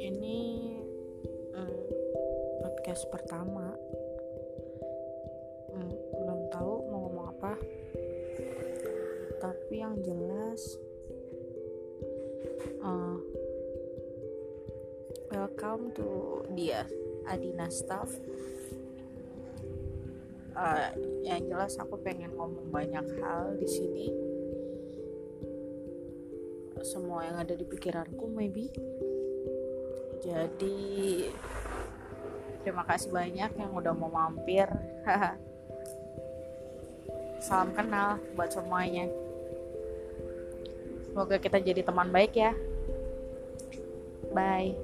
ini hmm, podcast pertama. Hmm, belum tahu mau ngomong apa. Tapi yang jelas hmm, welcome to dia Adina staff. Uh, yang jelas aku pengen ngomong banyak hal di sini. Semua yang ada di pikiranku maybe jadi terima kasih banyak yang udah mau mampir. Salam kenal buat semuanya. Semoga kita jadi teman baik ya. Bye